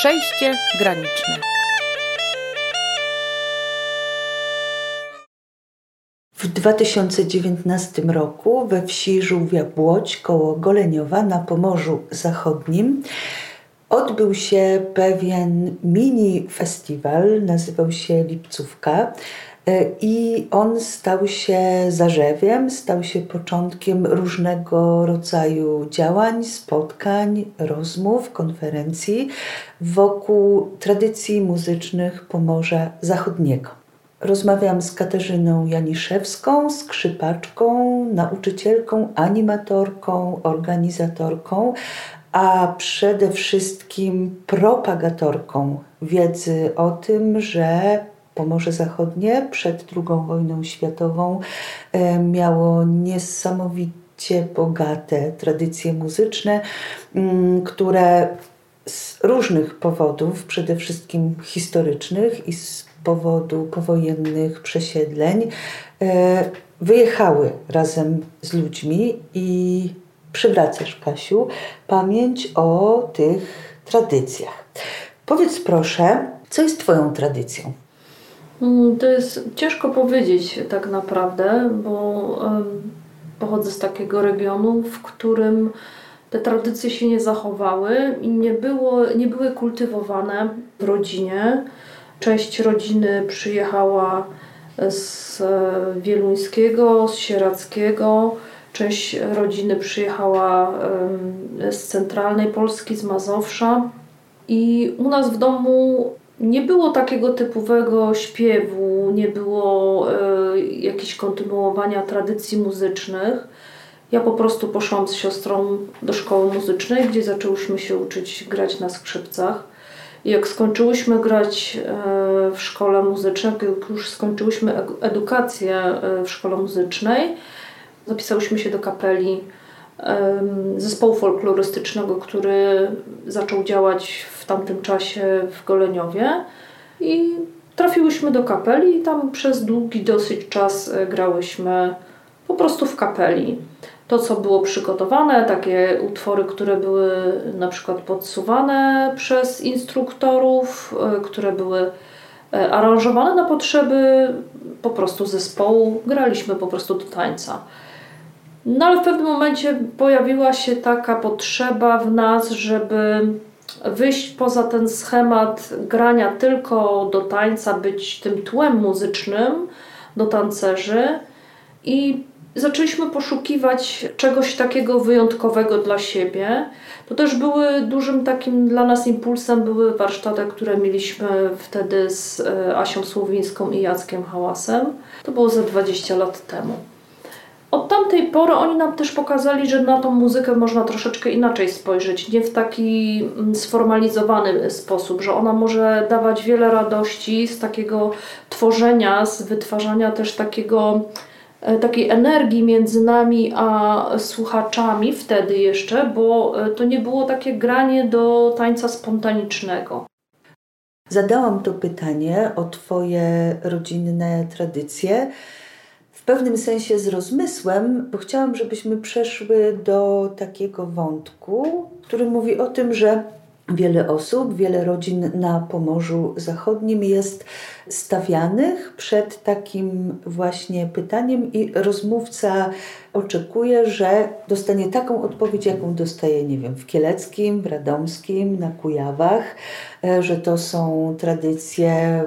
Przejście graniczne. W 2019 roku we wsi Żółwia Błodź koło Goleniowa na Pomorzu Zachodnim odbył się pewien mini festiwal, nazywał się Lipcówka. E, I on stał się zarzewiem, stał się początkiem różnego rodzaju działań, spotkań, rozmów, konferencji wokół tradycji muzycznych Pomorza Zachodniego. Rozmawiam z Katarzyną Janiszewską, skrzypaczką, nauczycielką, animatorką, organizatorką, a przede wszystkim propagatorką wiedzy o tym, że Pomorze Zachodnie przed II wojną światową e, miało niesamowicie bogate tradycje muzyczne, mm, które z różnych powodów, przede wszystkim historycznych i z powodu powojennych przesiedleń, e, wyjechały razem z ludźmi i przywracasz, Kasiu, pamięć o tych tradycjach. Powiedz proszę, co jest Twoją tradycją? Mm, to jest ciężko powiedzieć tak naprawdę, bo pochodzę z takiego regionu, w którym te tradycje się nie zachowały i nie, było, nie były kultywowane w rodzinie. Część rodziny przyjechała z Wieluńskiego, z Sierackiego, część rodziny przyjechała z centralnej Polski, z Mazowsza. I u nas w domu nie było takiego typowego śpiewu, nie było y, kontynuowania tradycji muzycznych. Ja po prostu poszłam z siostrą do szkoły muzycznej, gdzie zaczęłyśmy się uczyć grać na skrzypcach. I jak skończyłyśmy grać y, w szkole muzycznej, jak już skończyłyśmy edukację y, w szkole muzycznej, zapisałyśmy się do kapeli zespołu folklorystycznego, który zaczął działać w tamtym czasie w Goleniowie i trafiłyśmy do kapeli i tam przez długi dosyć czas e, grałyśmy po prostu w kapeli. To, co było przygotowane, takie utwory, które były na przykład podsuwane przez instruktorów, e, które były e, aranżowane na potrzeby po prostu zespołu, graliśmy po prostu do tańca. No ale w pewnym momencie pojawiła się taka potrzeba w nas, żeby wyjść poza ten schemat grania tylko do tańca, być tym tłem muzycznym do tancerzy i zaczęliśmy poszukiwać czegoś takiego wyjątkowego dla siebie. To też były dużym takim dla nas impulsem były warsztaty, które mieliśmy wtedy z e, Asią Słowińską i Jackiem Hałasem. To było ze 20 lat temu. Od tamtej pory oni nam też pokazali, że na tą muzykę można troszeczkę inaczej spojrzeć, nie w taki mm, sformalizowany sposób, że ona może dawać wiele radości z takiego tworzenia, z wytwarzania też takiego e, takiej energii między nami a słuchaczami wtedy jeszcze, bo e, to nie było takie granie do tańca spontanicznego. Zadałam to pytanie o Twoje rodzinne tradycje pewnym sensie z rozmysłem, bo chciałam, żebyśmy przeszły do takiego wątku, który mówi o tym, że wiele osób, wiele rodzin na Pomorzu Zachodnim jest stawianych przed takim właśnie pytaniem i rozmówca oczekuje, że dostanie taką odpowiedź, jaką dostaje, nie wiem, w Kieleckim, w Radomskim, na Kujawach, e, że to są tradycje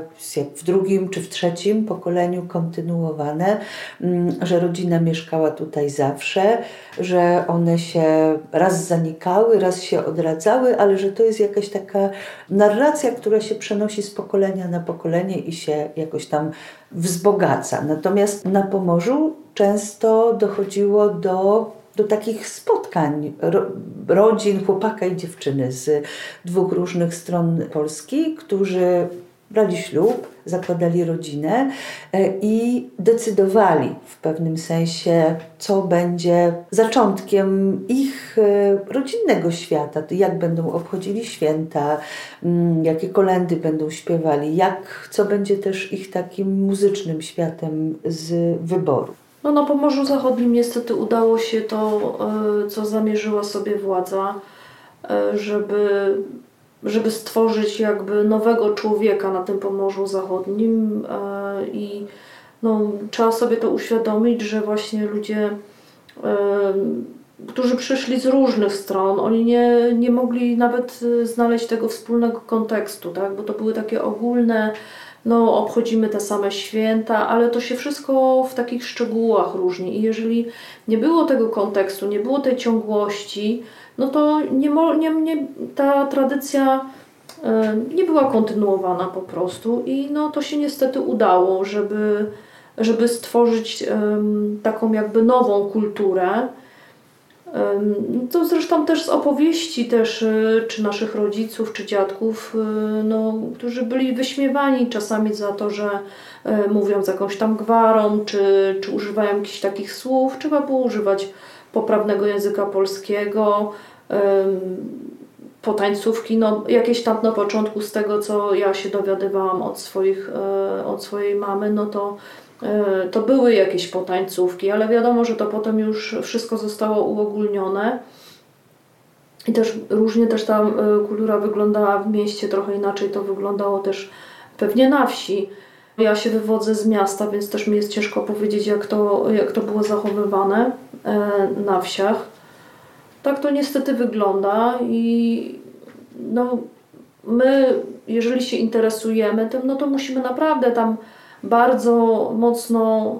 w drugim czy w trzecim pokoleniu kontynuowane, mm, że rodzina mieszkała tutaj zawsze, że one się raz zanikały, raz się odradzały, ale że to jest jakaś taka narracja, która się przenosi z pokolenia na pokolenie i się jakoś tam wzbogaca. Natomiast na Pomorzu często dochodziło do, do takich spotkań ro, rodzin, chłopaka i dziewczyny z dwóch różnych stron Polski, którzy brali ślub, zakładali rodzinę e, i decydowali w pewnym sensie, co będzie zaczątkiem ich e, rodzinnego świata, jak będą obchodzili święta, mm, jakie kolendy będą śpiewali, jak, co będzie też ich takim muzycznym światem z wyboru. No na Pomorzu Zachodnim niestety udało się to, e, co zamierzyła sobie władza, żeby żeby stworzyć jakby nowego człowieka na tym Pomorzu Zachodnim i no, trzeba sobie to uświadomić, że właśnie ludzie którzy przyszli z różnych stron, oni nie, nie mogli nawet y, znaleźć tego wspólnego kontekstu, tak? bo to były takie ogólne, no obchodzimy te same święta, ale to się wszystko w takich szczegółach różni i jeżeli nie było tego kontekstu, nie było tej ciągłości, no to nie, nie, nie, ta tradycja nie była kontynuowana po prostu i no to się niestety udało, żeby, żeby stworzyć taką jakby nową kulturę, to zresztą też z opowieści też, y, czy naszych rodziców, czy dziadków, y, no, którzy byli wyśmiewani czasami za to, że y, mówią z jakąś tam gwarą, czy, czy używają jakichś takich słów. Trzeba było używać poprawnego języka polskiego, potańcówki, no jakieś tam na początku z tego, co ja się dowiadywałam od, swoich, od swojej mamy, no to E, to były jakieś potańcówki, ale wiadomo, że to potem już wszystko zostało uogólnione. I też różnie też ta e, kultura wyglądała w mieście, trochę inaczej to wyglądało też pewnie na wsi. Ja się wywodzę z miasta, więc też mi jest ciężko powiedzieć, jak to, jak to było zachowywane e, na wsiach. Tak to niestety wygląda i no, my, jeżeli się interesujemy tym, no to musimy naprawdę tam bardzo mocno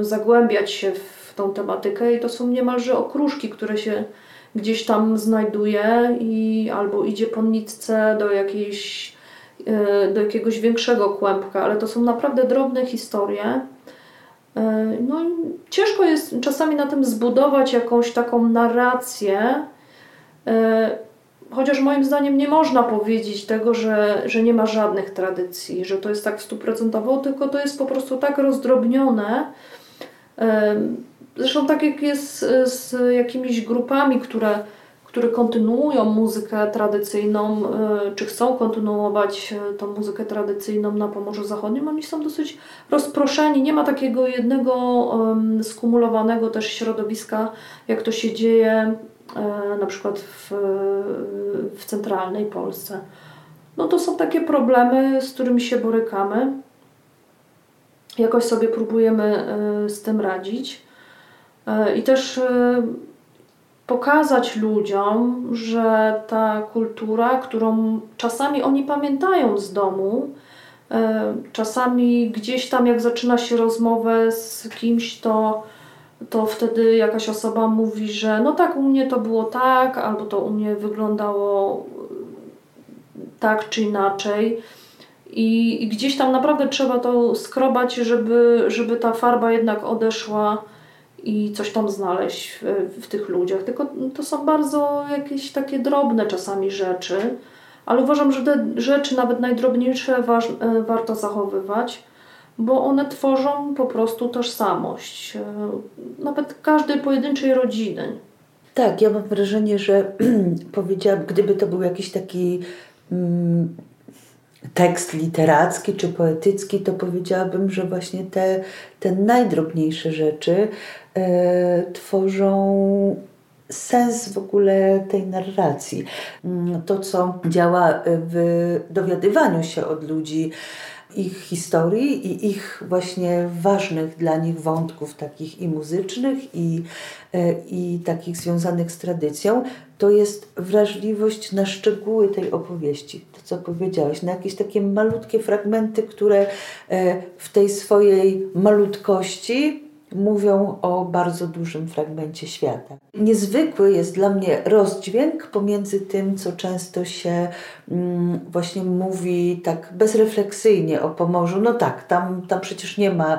y, zagłębiać się w tą tematykę i to są niemalże okruszki, które się gdzieś tam znajduje i albo idzie po nitce do jakiejś do jakiegoś większego kłębka, ale to są naprawdę drobne historie. Y, no i ciężko jest czasami na tym zbudować jakąś taką narrację, Chociaż moim zdaniem nie można powiedzieć tego, że, że nie ma żadnych tradycji, że to jest tak stuprocentowo, tylko to jest po prostu tak rozdrobnione. Zresztą tak jak jest z jakimiś grupami, które, które kontynuują muzykę tradycyjną, e, czy chcą kontynuować e, tą muzykę tradycyjną na Pomorzu Zachodnim, oni są dosyć rozproszeni. Nie ma takiego jednego skumulowanego też środowiska, jak to się dzieje E, na przykład w, w centralnej Polsce. No to są takie problemy, z którymi się borykamy. Jakoś sobie próbujemy z tym radzić. I też pokazać ludziom, że ta kultura, którą czasami oni pamiętają z domu, czasami gdzieś tam, jak zaczyna się rozmowę z kimś, to to wtedy jakaś osoba mówi, że no tak, u mnie to było tak, albo to u mnie wyglądało tak czy inaczej. I, I, gdzieś tam naprawdę trzeba to skrobać, żeby, żeby ta farba jednak odeszła i coś tam znaleźć w, w tych ludziach. Tylko to są bardzo jakieś takie drobne czasami rzeczy, ale uważam, że te rzeczy, nawet najdrobniejsze, waż, e, warto zachowywać bo one tworzą po prostu tożsamość, e, nawet każdej pojedynczej rodziny. Tak, ja mam wrażenie, że powiedziałam, gdyby to był jakiś taki mm, tekst literacki czy poetycki, to powiedziałabym, że właśnie te, te najdrobniejsze rzeczy tworzą sens w ogóle tej narracji. Mm, to, co działa w dowiadywaniu się od ludzi, ich historii i ich właśnie ważnych dla nich wątków, takich i muzycznych, i, e, i takich związanych z tradycją, to jest wrażliwość na szczegóły tej opowieści. To, co powiedziałeś, na jakieś takie malutkie fragmenty, które e, w tej swojej malutkości mówią o bardzo dużym fragmencie świata. Niezwykły jest dla mnie rozdźwięk pomiędzy tym, co często się mm, właśnie mówi tak bezrefleksyjnie o Pomorzu. No tak, tam, tam przecież nie ma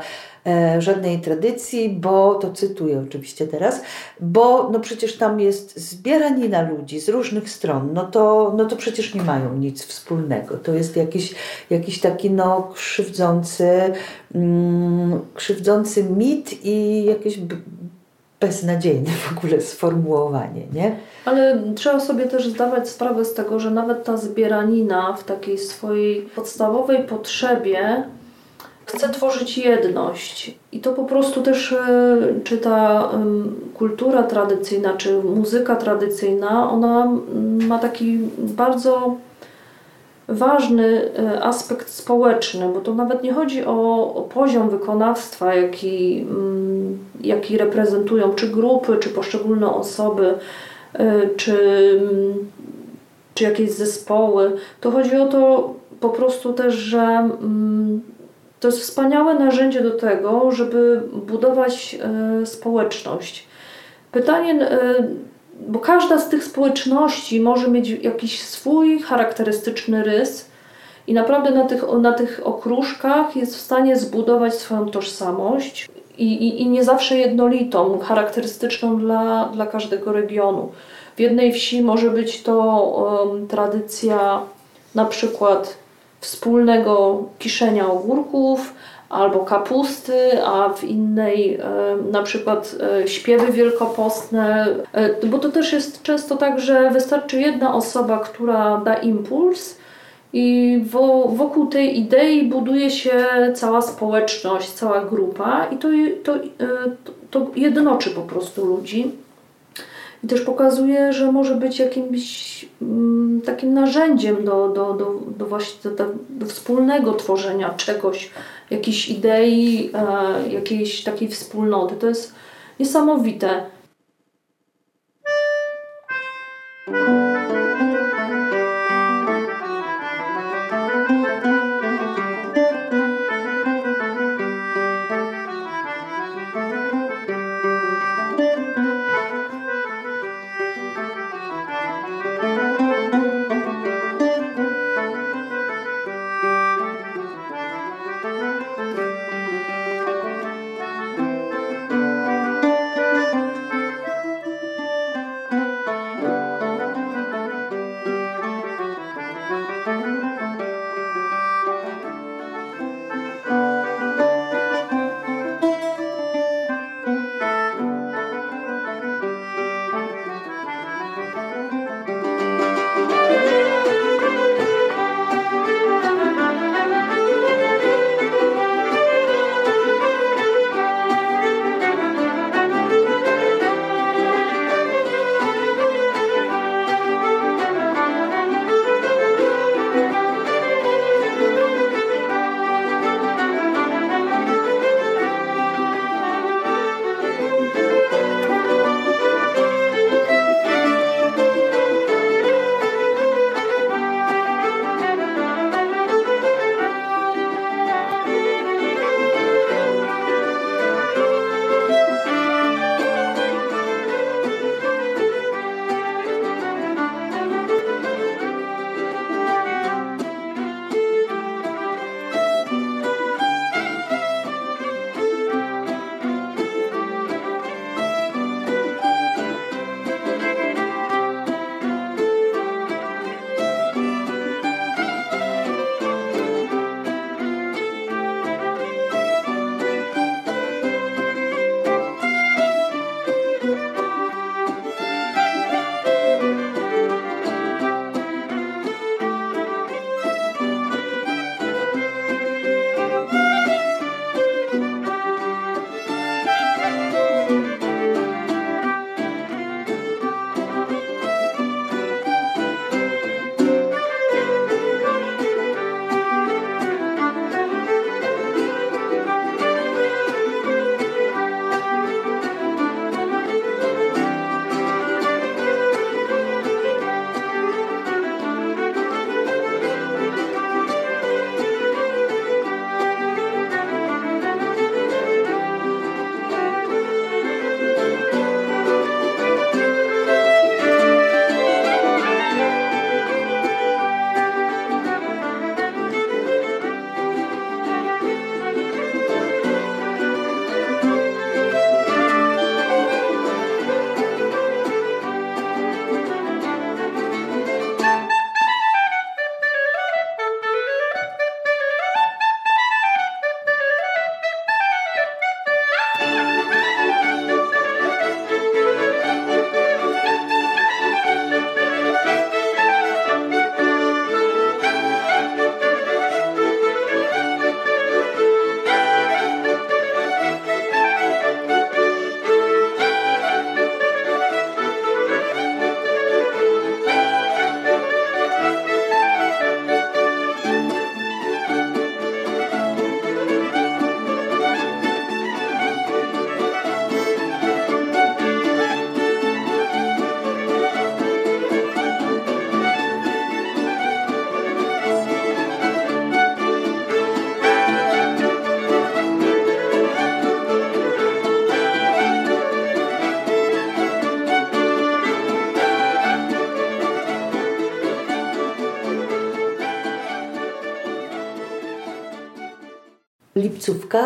żadnej tradycji, bo, to cytuję oczywiście teraz, bo no przecież tam jest zbieranina ludzi z różnych stron, no to, no to przecież nie mają nic wspólnego. To jest jakiś, jakiś taki no krzywdzący, mm, krzywdzący mit i jakieś beznadziejne w ogóle sformułowanie, nie? Ale trzeba sobie też zdawać sprawę z tego, że nawet ta zbieranina w takiej swojej podstawowej potrzebie chce tworzyć jedność. I to po prostu też, e, czy ta kultura tradycyjna, czy muzyka tradycyjna, ona ma taki bardzo ważny e, aspekt społeczny, bo to nawet nie chodzi o, o poziom wykonawstwa, jaki, mm, jaki reprezentują czy grupy, czy poszczególne osoby, e, czy, czy jakieś zespoły. To chodzi o to po prostu też, że mm, to jest wspaniałe narzędzie do tego, żeby budować e, społeczność. Pytanie, bo każda z tych społeczności może mieć jakiś swój charakterystyczny rys i naprawdę na tych, na tych okruszkach jest w stanie zbudować swoją tożsamość i, i, i nie zawsze jednolitą, charakterystyczną dla, dla każdego regionu. W jednej wsi może być to um, tradycja na przykład wspólnego kiszenia ogórków, albo kapusty, a w innej e, na przykład e, śpiewy wielkopostne, e, bo to też jest często tak, że wystarczy jedna osoba, która da impuls i wokół tej idei buduje się cała społeczność, cała grupa i to, to, to jednoczy po prostu ludzi. I też pokazuje, że może być jakimś mm, takim narzędziem do, do, do, do właśnie do, do wspólnego tworzenia czegoś, jakiejś idei, e, jakiejś takiej wspólnoty. To jest niesamowite.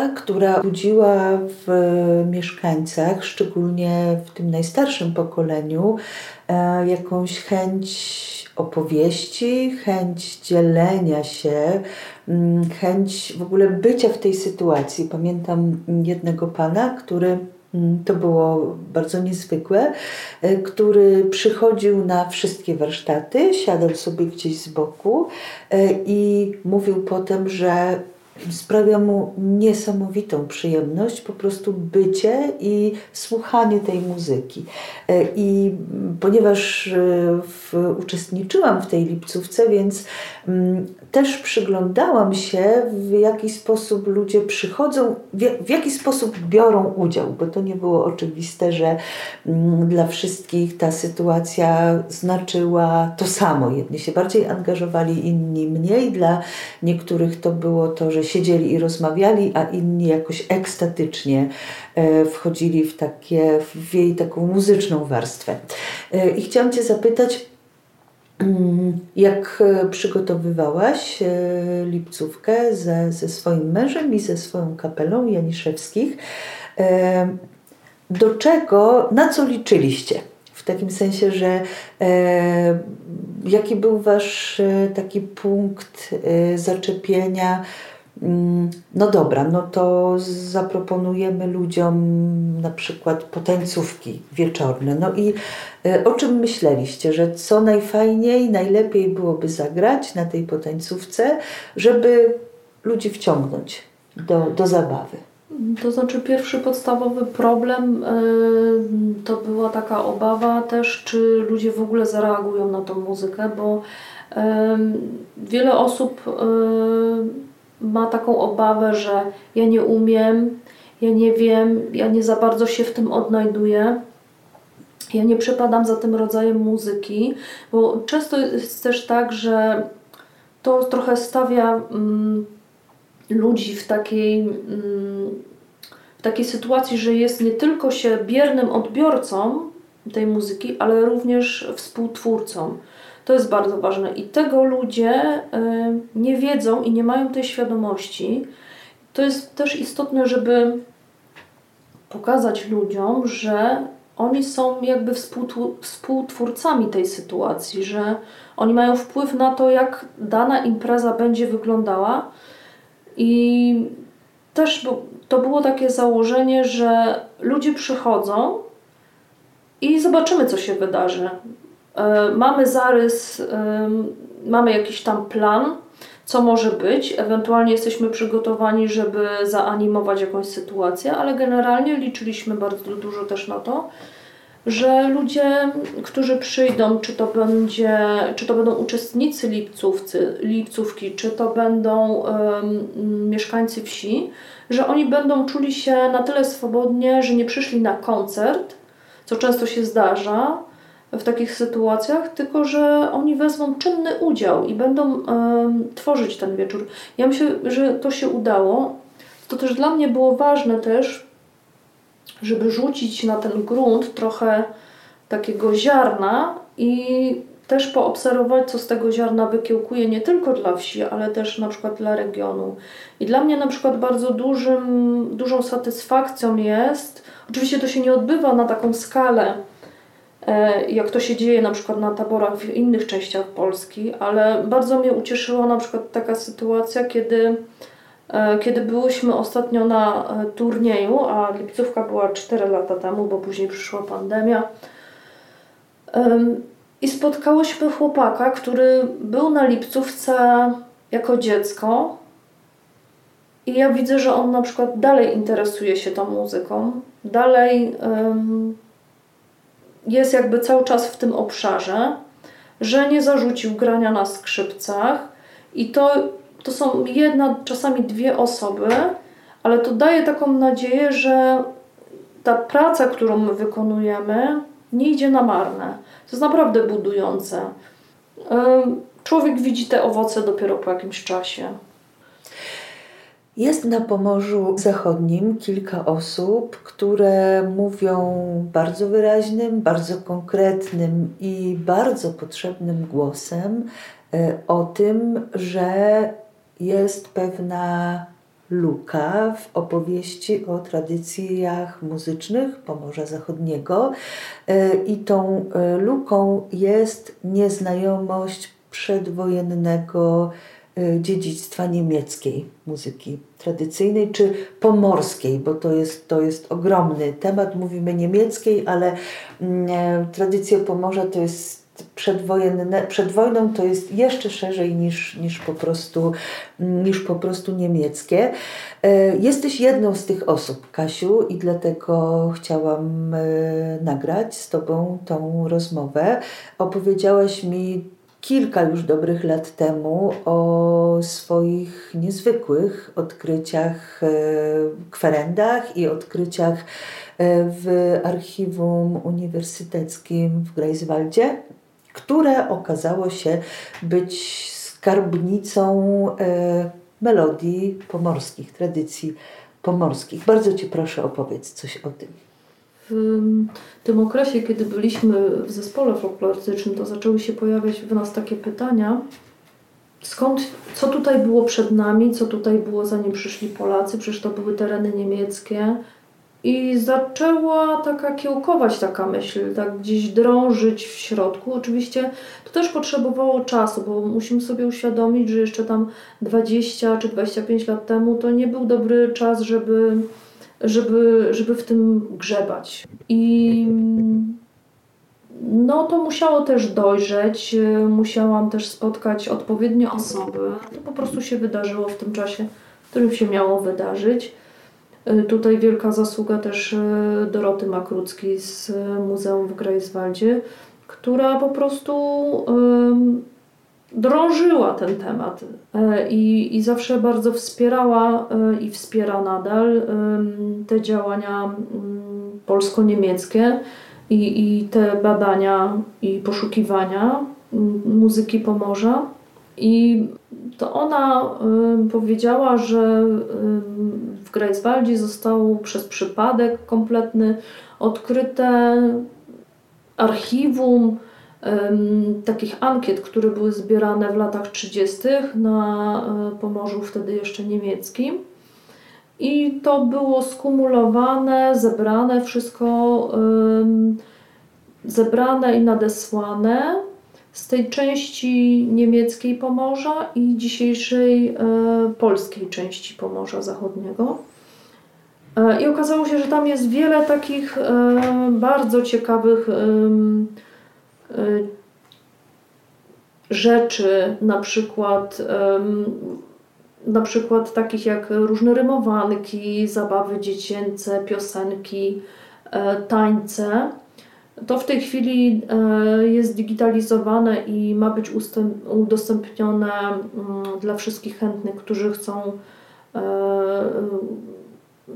Która budziła w mieszkańcach, szczególnie w tym najstarszym pokoleniu, e, jakąś chęć opowieści, chęć dzielenia się, mm, chęć w ogóle bycia w tej sytuacji. Pamiętam jednego pana, który mm, to było bardzo niezwykłe, e, który przychodził na wszystkie warsztaty, siadał sobie gdzieś z boku e, i mówił potem, że sprawia mu niesamowitą przyjemność po prostu bycie i słuchanie tej muzyki. E, I ponieważ e, w, uczestniczyłam w tej lipcówce, więc mm, też przyglądałam się, w jaki sposób ludzie przychodzą, w, jaki sposób biorą udział, bo to nie było oczywiste, że mm, dla wszystkich ta sytuacja znaczyła to samo. Jedni się bardziej angażowali, inni mniej. Dla niektórych to było to, że siedzieli i rozmawiali, a inni jakoś ekstatycznie e, wchodzili w, takie, w jej taką muzyczną warstwę. E, I chciałam Cię zapytać, mm, jak przygotowywałaś e, lipcówkę ze, ze swoim mężem i ze swoją kapelą Janiszewskich? Do czego, na co liczyliście? W takim sensie, że e, jaki był Wasz taki punkt e, zaczepienia? Mm, no dobra, no to zaproponujemy ludziom na przykład potańcówki wieczorne. No i e, o czym myśleliście, że co najfajniej, najlepiej byłoby zagrać na tej potańcówce, żeby ludzi wciągnąć do, do zabawy? To znaczy, pierwszy podstawowy problem e, to była taka obawa też, czy ludzie w ogóle zareagują na tą muzykę, bo wiele osób ma taką obawę, że ja nie umiem, ja nie wiem, ja nie za bardzo się w tym odnajduję. Ja nie przepadam za tym rodzajem muzyki, bo często jest też tak, że to trochę stawia mm, ludzi w takiej, mm, w takiej sytuacji, że jest nie tylko się biernym odbiorcą tej muzyki, ale również współtwórcą. To jest bardzo ważne i tego ludzie y, nie wiedzą i nie mają tej świadomości. To jest też istotne, żeby pokazać ludziom, że oni są jakby współtwórcami tej sytuacji, że oni mają wpływ na to, jak dana impreza będzie wyglądała. I też to było takie założenie, że ludzie przychodzą i zobaczymy, co się wydarzy. E, mamy zarys, mamy jakiś tam plan, co może być. Ewentualnie jesteśmy przygotowani, żeby zaanimować jakąś sytuację, ale generalnie liczyliśmy bardzo dużo też na to, że ludzie, którzy przyjdą, czy to, będzie, czy to będą uczestnicy lipcówcy, lipcówki, czy to będą um, mieszkańcy wsi, że oni będą czuli się na tyle swobodnie, że nie przyszli na koncert, co często się zdarza, w takich sytuacjach, tylko że oni wezmą czynny udział i będą tworzyć ten wieczór. Ja myślę, że to się udało. To też dla mnie było ważne też, żeby rzucić na ten grunt trochę takiego ziarna i też poobserwować, co z tego ziarna wykiełkuje nie tylko dla wsi, ale też na przykład dla regionu. I dla mnie na przykład bardzo dużym, dużą satysfakcją jest, oczywiście to się nie odbywa na taką skalę, jak to się dzieje na przykład na taborach w innych częściach Polski, ale bardzo mnie ucieszyła na przykład taka sytuacja, kiedy, e, kiedy byłyśmy ostatnio na e, turnieju, a lipcówka była 4 lata temu, bo później przyszła pandemia. I spotkałyśmy chłopaka, który był na lipcówce jako dziecko. I ja widzę, że on na przykład dalej interesuje się tą muzyką, dalej um, jest jakby cały czas w tym obszarze, że nie zarzucił grania na skrzypcach i to, to są jedna, czasami dwie osoby, ale to daje taką nadzieję, że ta praca, którą my wykonujemy, nie idzie na marne. To jest naprawdę budujące. Człowiek widzi te owoce dopiero po jakimś czasie. Jest na Pomorzu Zachodnim kilka osób, które mówią bardzo wyraźnym, bardzo konkretnym i bardzo potrzebnym głosem e, o tym, że jest pewna luka w opowieści o tradycjach muzycznych Pomorza Zachodniego. E, I tą e, luką jest nieznajomość przedwojennego dziedzictwa niemieckiej muzyki tradycyjnej czy pomorskiej, bo to jest, to jest ogromny temat. Mówimy niemieckiej, ale mm, tradycja Pomorza to jest przedwojenne, przed wojną to jest jeszcze szerzej niż, niż, po prostu, niż po prostu niemieckie. E, jesteś jedną z tych osób, Kasiu, i dlatego chciałam e, nagrać z Tobą tą rozmowę. Opowiedziałaś mi kilka już dobrych lat temu o swoich niezwykłych odkryciach, e, kwerendach i odkryciach w archiwum uniwersyteckim w Greifswaldzie które okazało się być skarbnicą e, melodii pomorskich, tradycji pomorskich. Bardzo Cię proszę opowiedz coś o tym. W tym okresie, kiedy byliśmy w zespole folklorystycznym, to zaczęły się pojawiać w nas takie pytania, skąd, co tutaj było przed nami, co tutaj było zanim przyszli Polacy, przecież to były tereny niemieckie, i zaczęła taka kiełkować taka myśl, tak gdzieś drążyć w środku. Oczywiście to też potrzebowało czasu, bo musimy sobie uświadomić, że jeszcze tam 20 czy 25 lat temu to nie był dobry czas, żeby, żeby, żeby w tym grzebać. I no to musiało też dojrzeć, musiałam też spotkać odpowiednie osoby. To po prostu się wydarzyło w tym czasie, w którym się miało wydarzyć. Tutaj wielka zasługa też y, Doroty Makruckiej z Muzeum w Greifswaldzie, która po prostu drążyła ten temat y, i, i zawsze bardzo wspierała i wspiera nadal te działania mm, polsko-niemieckie i, i te badania i poszukiwania mm, muzyki Pomorza. I to ona powiedziała, że w Greifswaldzie zostało przez przypadek kompletny odkryte archiwum takich ankiet, które były zbierane w latach 30. na Pomorzu wtedy jeszcze niemieckim. I to było skumulowane, zebrane, wszystko zebrane i nadesłane z tej części niemieckiej Pomorza i dzisiejszej e, polskiej części Pomorza Zachodniego. E, I okazało się, że tam jest wiele takich e, bardzo ciekawych rzeczy, na przykład, na przykład takich jak różne rymowanki, zabawy dziecięce, piosenki, tańce to w tej chwili e, jest digitalizowane i ma być udostępnione mm, dla wszystkich chętnych, którzy chcą e,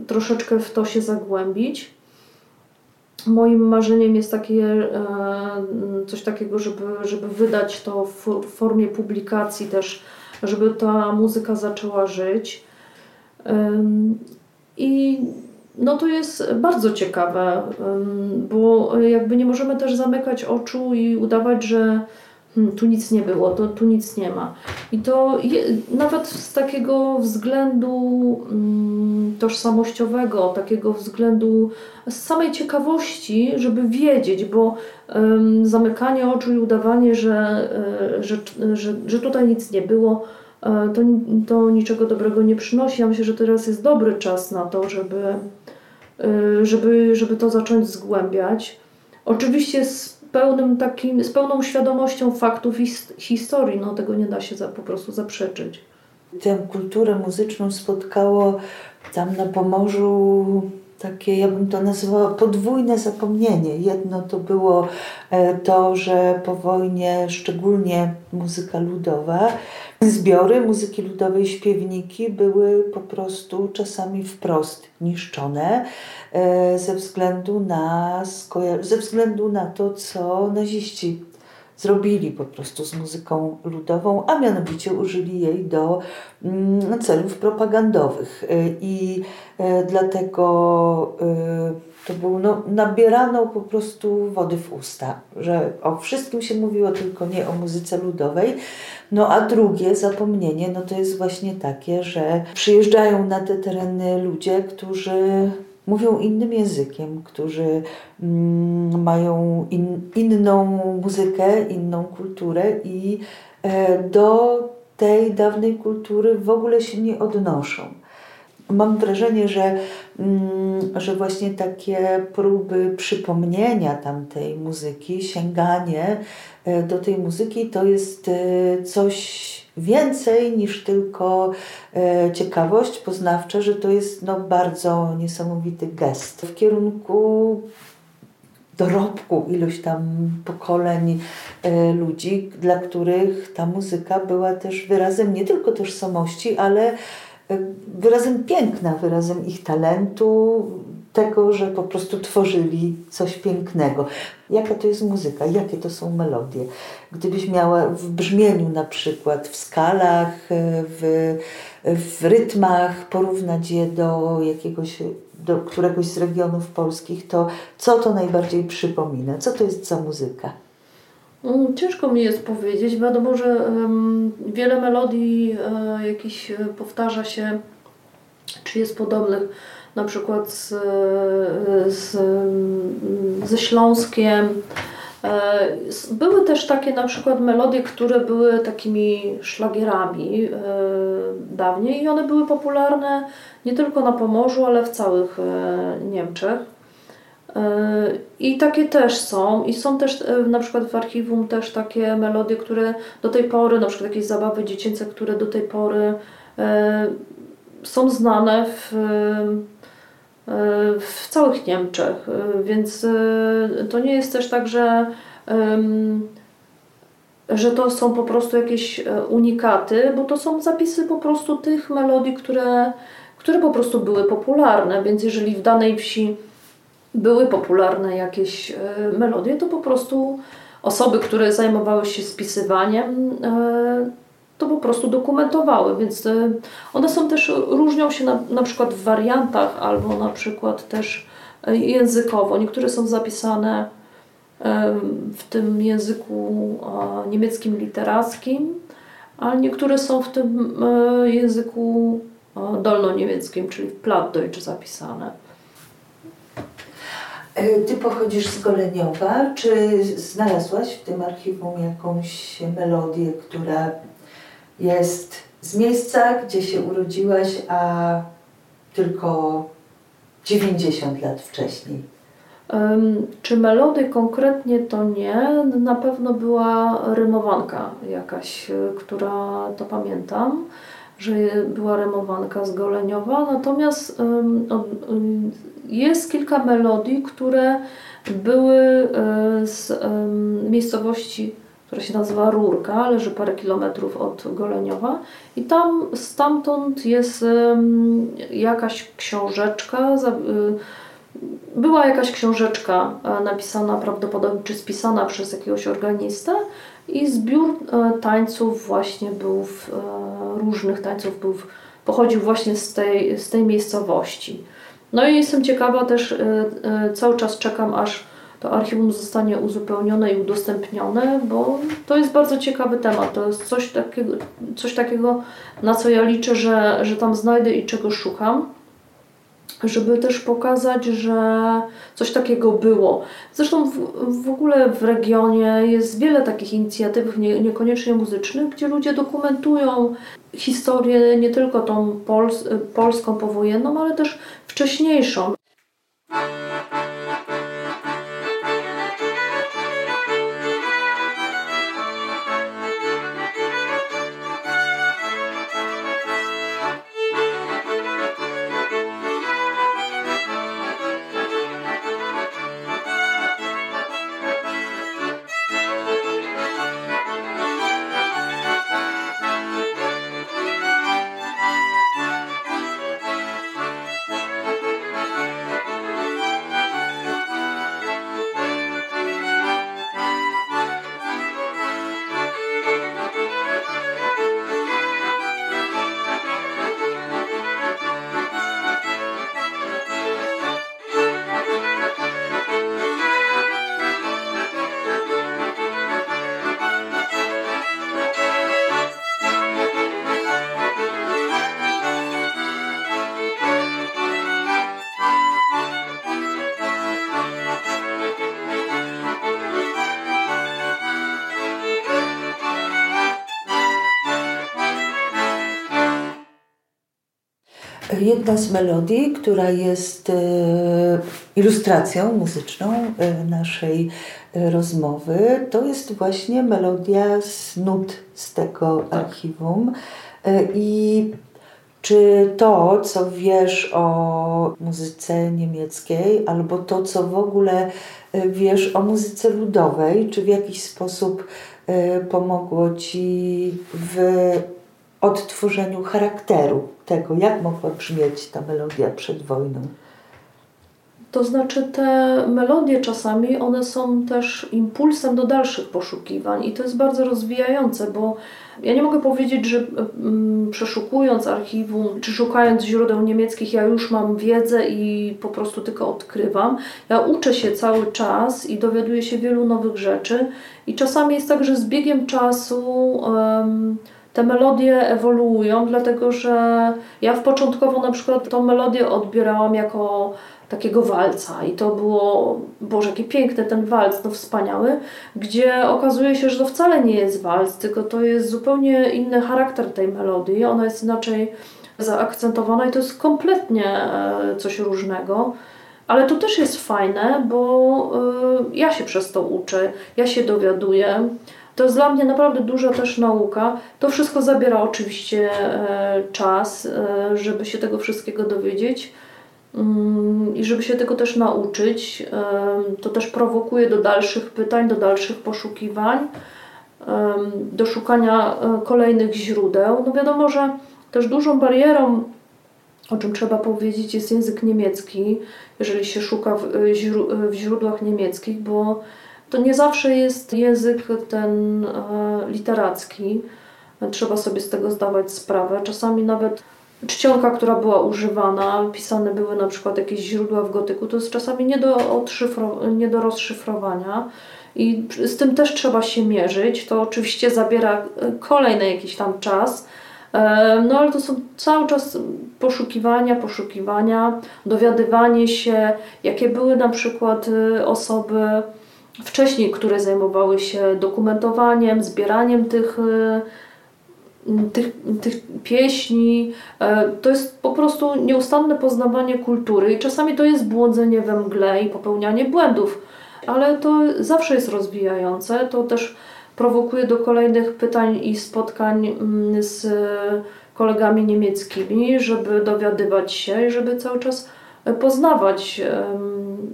troszeczkę w to się zagłębić. Moim marzeniem jest takie, e, coś takiego, żeby, żeby wydać to w formie publikacji też, żeby ta muzyka zaczęła żyć. I no to jest bardzo ciekawe, bo jakby nie możemy też zamykać oczu i udawać, że hmm, tu nic nie było, to tu nic nie ma. I to je, nawet z takiego względu um, tożsamościowego, takiego względu z samej ciekawości, żeby wiedzieć, bo zamykanie oczu i udawanie, że, e, że, że, że tutaj nic nie było, e, to, to niczego dobrego nie przynosi. Ja myślę, że teraz jest dobry czas na to, żeby Y, żeby, żeby to zacząć zgłębiać. Oczywiście z pełnym takim, z pełną świadomością faktów i historii, no tego nie da się za, po prostu zaprzeczyć. Tę kulturę muzyczną spotkało tam na Pomorzu takie, ja bym to nazywała podwójne zapomnienie. Jedno to było e, to, że po wojnie szczególnie muzyka ludowa, zbiory muzyki ludowej, śpiewniki były po prostu czasami wprost niszczone e, ze względu na, ze względu na to, co naziści zrobili po prostu z muzyką ludową, a mianowicie użyli jej do mm, celów propagandowych. I dlatego to było, no, nabierano po prostu wody w usta, że o wszystkim się mówiło, tylko nie o muzyce ludowej. No a drugie zapomnienie, no to jest właśnie takie, że przyjeżdżają na te tereny ludzie, którzy mówią innym językiem, którzy mm, mają in, inną muzykę, inną kulturę i e, do tej dawnej kultury w ogóle się nie odnoszą. Mam wrażenie, że, mm, że właśnie takie próby przypomnienia tamtej muzyki, sięganie e, do tej muzyki to jest e, coś więcej niż tylko e, ciekawość poznawcza, że to jest no, bardzo niesamowity gest. W kierunku dorobku iluś tam pokoleń ludzi, dla których ta muzyka była też wyrazem nie tylko tożsamości, ale wyrazem piękna, wyrazem ich talentu, tego, że po prostu tworzyli coś pięknego. Jaka to jest muzyka, jakie to są melodie. Gdybyś miała w brzmieniu na przykład, w skalach, w, w rytmach porównać je do jakiegoś, do któregoś z regionów polskich, to co to najbardziej przypomina? Co to jest za muzyka? Mm, ciężko mi jest powiedzieć. Wiadomo, że um, wiele melodii um, jakiś powtarza się, czy jest podobnych, na przykład z, e, z, ze Śląskiem. Były też takie na przykład melodie, które były takimi szlagierami dawniej i one były popularne nie tylko na Pomorzu, ale w całych Niemczech. I takie też są. I są też e, na przykład w archiwum też takie melodie, które do tej pory, na przykład jakieś zabawy dziecięce, które do tej pory e, są znane w, e, w całych Niemczech. Więc to nie jest też tak, że, że to są po prostu jakieś unikaty, bo to są zapisy po prostu tych melodii, które, które po prostu były popularne. Więc jeżeli w danej wsi były popularne jakieś e, melodie, to po prostu osoby, które zajmowały się spisywaniem, e, to po prostu dokumentowały, więc e, one są też, różnią się na, na przykład w wariantach albo na przykład też językowo. Niektóre są zapisane w tym języku niemieckim literackim, a niektóre są w tym języku dolnoniemieckim, czyli w Plattdeutsch zapisane. E, ty pochodzisz z Goleniowa. Czy znalazłaś w tym archiwum jakąś melodię, która jest z miejsca, gdzie się urodziłaś, a tylko 90 lat wcześniej? Um, czy melody konkretnie to nie? Na pewno była rymowanka jakaś, e, która to pamiętam, że była rymowanka z Goleniowa. Natomiast um, um, jest kilka melodii, które były e, z miejscowości, która się nazywa Rurka, leży parę kilometrów od Goleniowa i tam stamtąd jest jakaś książeczka, e, była jakaś książeczka e, napisana prawdopodobnie, czy spisana przez jakiegoś organistę i zbiór tańców właśnie był, w, różnych tańców był, pochodził właśnie z tej, z tej miejscowości. No i jestem ciekawa też, y, y, cały czas czekam, aż to archiwum zostanie uzupełnione i udostępnione, bo to jest bardzo ciekawy temat. To jest coś takiego, coś takiego na co ja liczę, że, że tam znajdę i czego szukam żeby też pokazać, że coś takiego było. Zresztą w, w ogóle w regionie jest wiele takich inicjatyw, nie, niekoniecznie muzycznych, gdzie ludzie dokumentują historię nie tylko tą pols polską powojenną, ale też wcześniejszą. Jedna z melodii, która jest e, ilustracją muzyczną e, naszej e, rozmowy, to jest właśnie melodia z nut z tego tak. archiwum. I czy to, co wiesz o muzyce niemieckiej, albo to, co w ogóle wiesz o muzyce ludowej, czy w jakiś sposób pomogło ci w odtworzeniu charakteru tego, jak mogła brzmieć ta melodia przed wojną. To znaczy te melodie czasami one są też impulsem do dalszych poszukiwań i to jest bardzo rozwijające, bo ja nie mogę powiedzieć, że mm, przeszukując archiwum czy szukając źródeł niemieckich ja już mam wiedzę i po prostu tylko odkrywam. Ja uczę się cały czas i dowiaduję się wielu nowych rzeczy i czasami jest tak, że z biegiem czasu um, te melodie ewoluują, dlatego że ja w początkowo na przykład tą melodię odbierałam jako takiego walca i to było, Boże, jaki piękny ten walc, no wspaniały, gdzie okazuje się, że to wcale nie jest walc, tylko to jest zupełnie inny charakter tej melodii, ona jest inaczej zaakcentowana i to jest kompletnie e, coś różnego. Ale to też jest fajne, bo e, ja się przez to uczę, ja się dowiaduję. To jest dla mnie naprawdę duża też nauka. To wszystko zabiera oczywiście e, czas, e, żeby się tego wszystkiego dowiedzieć mm, i żeby się tego też nauczyć. E, to też prowokuje do dalszych pytań, do dalszych poszukiwań, do szukania kolejnych źródeł. No wiadomo, że też dużą barierą, o czym trzeba powiedzieć, jest język niemiecki, jeżeli się szuka w źródłach niemieckich, bo to nie zawsze jest język ten e, literacki. Trzeba sobie z tego zdawać sprawę. Czasami nawet czcionka, która była używana, pisane były na przykład jakieś źródła w gotyku, to jest czasami nie do, nie do rozszyfrowania. I z tym też trzeba się mierzyć. To oczywiście zabiera kolejny jakiś tam czas. E, no ale to są cały czas poszukiwania, poszukiwania, dowiadywanie się, jakie były na przykład e, osoby wcześniej, które zajmowały się dokumentowaniem, zbieraniem tych, e, tych, tych pieśni. E, to jest po prostu nieustanne poznawanie kultury i czasami to jest błądzenie we mgle i popełnianie błędów, ale to zawsze jest rozwijające. To też prowokuje do kolejnych pytań i spotkań z kolegami niemieckimi, żeby dowiadywać się i żeby cały czas poznawać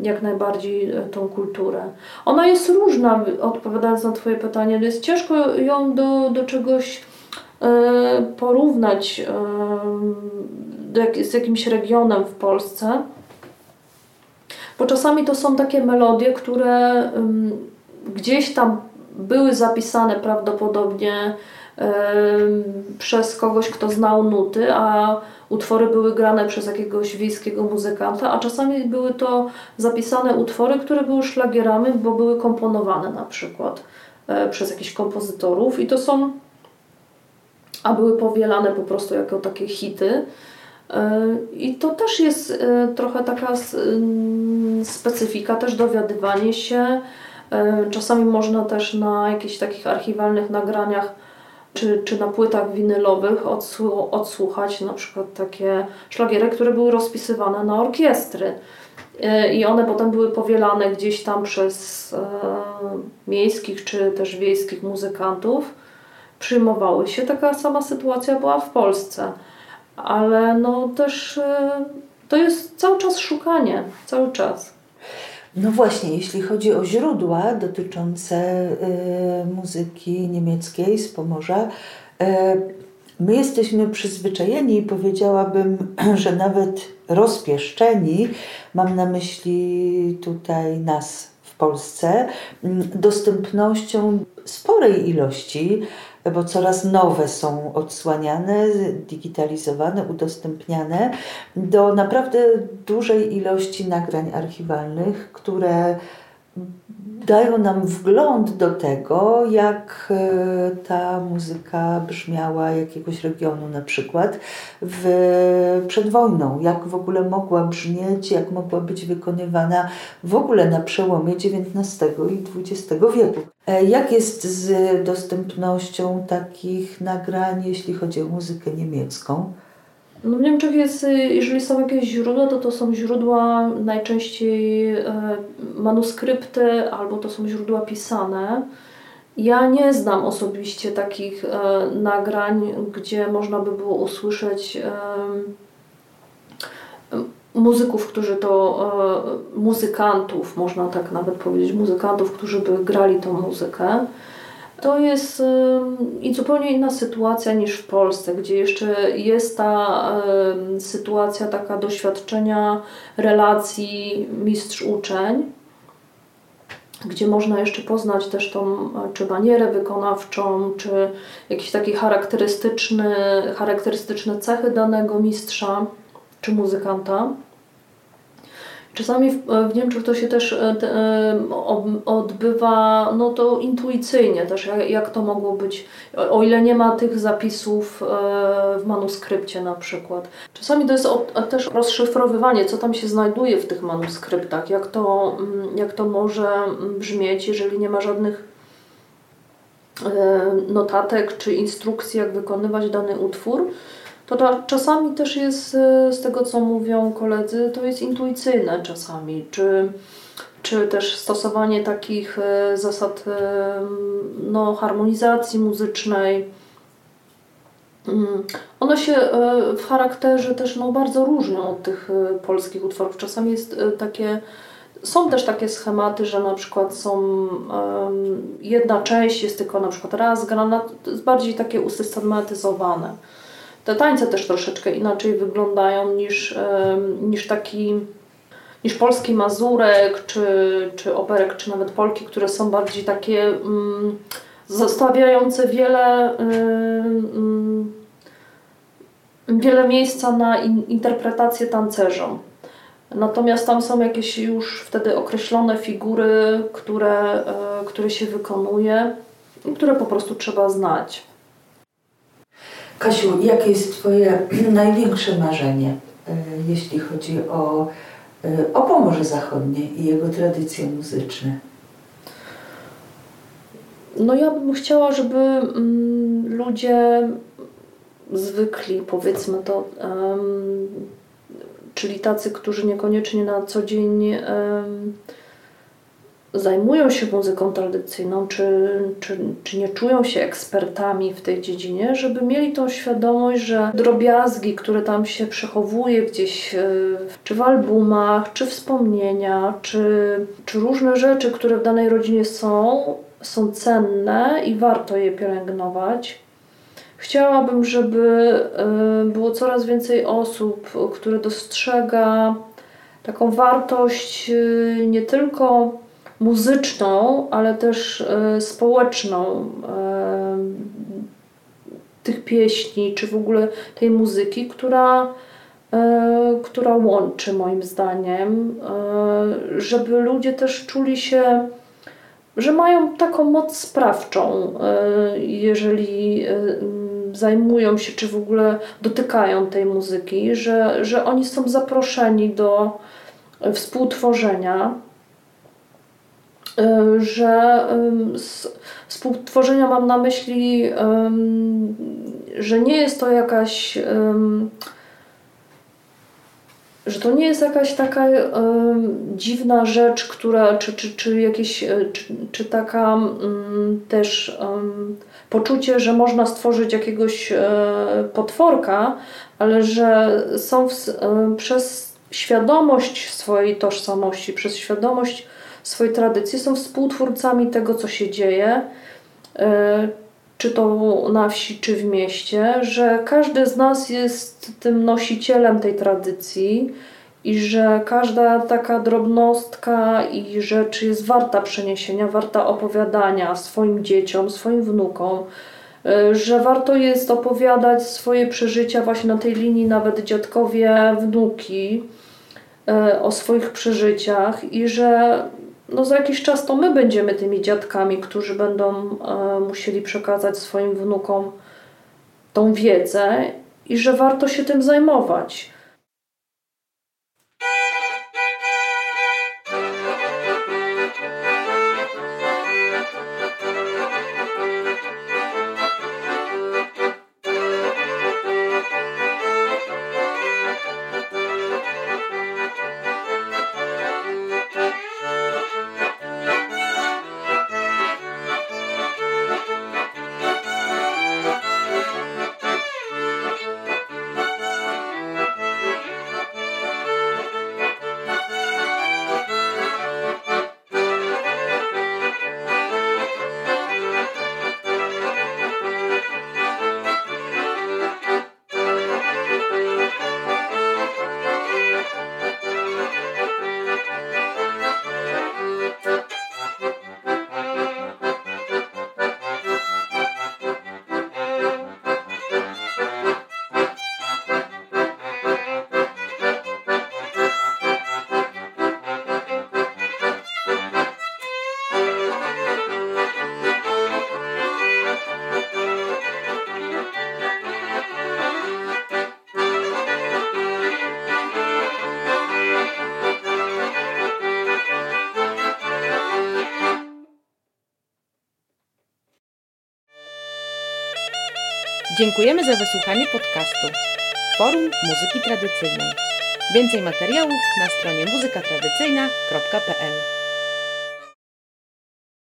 jak najbardziej tą kulturę. Ona jest różna, odpowiadając na Twoje pytanie, jest ciężko ją do, do czegoś e, porównać z jakimś regionem w Polsce, bo czasami to są takie melodie, które gdzieś tam były zapisane prawdopodobnie przez kogoś, kto znał nuty, a utwory były grane przez jakiegoś wiejskiego muzykanta, a czasami były to zapisane utwory, które były szlagierami, bo były komponowane na przykład e, przez jakichś kompozytorów i to są, a były powielane po prostu jako takie hity. E, I to też jest e, trochę taka specyfika, też dowiadywanie się. Czasami można też na jakichś takich archiwalnych nagraniach czy, czy na płytach winylowych odsłuchać na przykład takie szlagiery, które były rozpisywane na orkiestry. E, I one potem były powielane gdzieś tam przez e, miejskich czy też wiejskich muzykantów. Przyjmowały się. Taka sama sytuacja była w Polsce. Ale no też e, to jest cały czas szukanie, cały czas. No właśnie, jeśli chodzi o źródła dotyczące y, muzyki niemieckiej z Pomorza, y, my jesteśmy przyzwyczajeni i powiedziałabym, że nawet rozpieszczeni, mam na myśli tutaj nas w Polsce, dostępnością sporej ilości bo coraz nowe są odsłaniane, digitalizowane, udostępniane do naprawdę dużej ilości nagrań archiwalnych, które dają nam wgląd do tego, jak e, ta muzyka brzmiała jakiegoś regionu na przykład w, przed wojną, jak w ogóle mogła brzmieć, jak mogła być wykonywana w ogóle na przełomie XIX i XX wieku. E, jak jest z dostępnością takich nagrań, jeśli chodzi o muzykę niemiecką? No w Niemczech jest, jeżeli są jakieś źródła, to to są źródła najczęściej e, manuskrypty albo to są źródła pisane. Ja nie znam osobiście takich e, nagrań, gdzie można by było usłyszeć e, muzyków, którzy to, muzykantów, można tak nawet powiedzieć, muzykantów, którzy by grali tą muzykę. To jest i zupełnie inna sytuacja niż w Polsce, gdzie jeszcze jest ta sytuacja taka doświadczenia relacji mistrz-uczeń, gdzie można jeszcze poznać też tą czy manierę wykonawczą, czy jakieś takie charakterystyczne, charakterystyczne cechy danego mistrza czy muzykanta. Czasami w, w Niemczech to się też e, e, odbywa no to intuicyjnie też, jak, jak to mogło być, o ile nie ma tych zapisów e, w manuskrypcie na przykład. Czasami to jest też rozszyfrowywanie, co tam się znajduje w tych manuskryptach, jak to, mm, jak to może brzmieć, jeżeli nie ma żadnych notatek czy instrukcji, jak wykonywać dany utwór to czasami też jest, e, z tego co mówią koledzy, to jest intuicyjne czasami, czy, czy też stosowanie takich e, zasad e, no, harmonizacji muzycznej. Mm, one się w charakterze też no, bardzo różnią od tych polskich utworów. Czasami jest takie, są też takie schematy, że na przykład są jedna część jest tylko na przykład raz grana, to jest bardziej takie usystematyzowane. Te tańce też troszeczkę inaczej wyglądają niż, niż taki niż polski mazurek, czy, czy operek, czy nawet polki, które są bardziej takie mm, zostawiające wiele, mm, wiele miejsca na in, interpretację tancerzom. Natomiast tam są jakieś już wtedy określone figury, które, e, które się wykonuje i które po prostu trzeba znać. Kasiu, jakie jest Twoje największe marzenie, e, jeśli chodzi o, e, o Pomorze Zachodnie i jego tradycje muzyczne? No ja bym chciała, żeby mm, ludzie zwykli, powiedzmy to, czyli tacy, którzy niekoniecznie na co dzień zajmują się muzyką tradycyjną, czy, czy, czy nie czują się ekspertami w tej dziedzinie, żeby mieli tą świadomość, że drobiazgi, które tam się przechowuje gdzieś, e, czy w albumach, czy wspomnienia, czy, czy różne rzeczy, które w danej rodzinie są, są cenne i warto je pielęgnować. Chciałabym, żeby e, było coraz więcej osób, które dostrzega taką wartość e, nie tylko muzyczną, ale też e, społeczną e, tych pieśni, czy w ogóle tej muzyki, która, e, która łączy moim zdaniem, żeby ludzie też czuli się, że mają taką moc sprawczą, jeżeli zajmują się, czy w ogóle dotykają tej muzyki, że, że oni są zaproszeni do współtworzenia że z współtworzenia mam na myśli, że nie jest to jakaś że to nie jest jakaś taka dziwna rzecz, która, czy, czy, czy jakieś, e, czy, czy taka też poczucie, że można stworzyć jakiegoś e, potworka, ale że są w, przez świadomość swojej tożsamości, przez świadomość swojej tradycji, są współtwórcami tego, co się dzieje, e, czy to na wsi, czy w mieście, że każdy z nas jest tym nosicielem tej tradycji i że każda taka drobnostka i rzecz jest warta przeniesienia, warta opowiadania swoim dzieciom, swoim wnukom, e, że warto jest opowiadać swoje przeżycia właśnie na tej linii, nawet dziadkowie, wnuki, e, o swoich przeżyciach i że no za jakiś czas to my będziemy tymi dziadkami, którzy będą e, musieli przekazać swoim wnukom tą wiedzę i że warto się tym zajmować. Dziękujemy za wysłuchanie podcastu Forum Muzyki Tradycyjnej. Więcej materiałów na stronie muzykatradycyjna.pl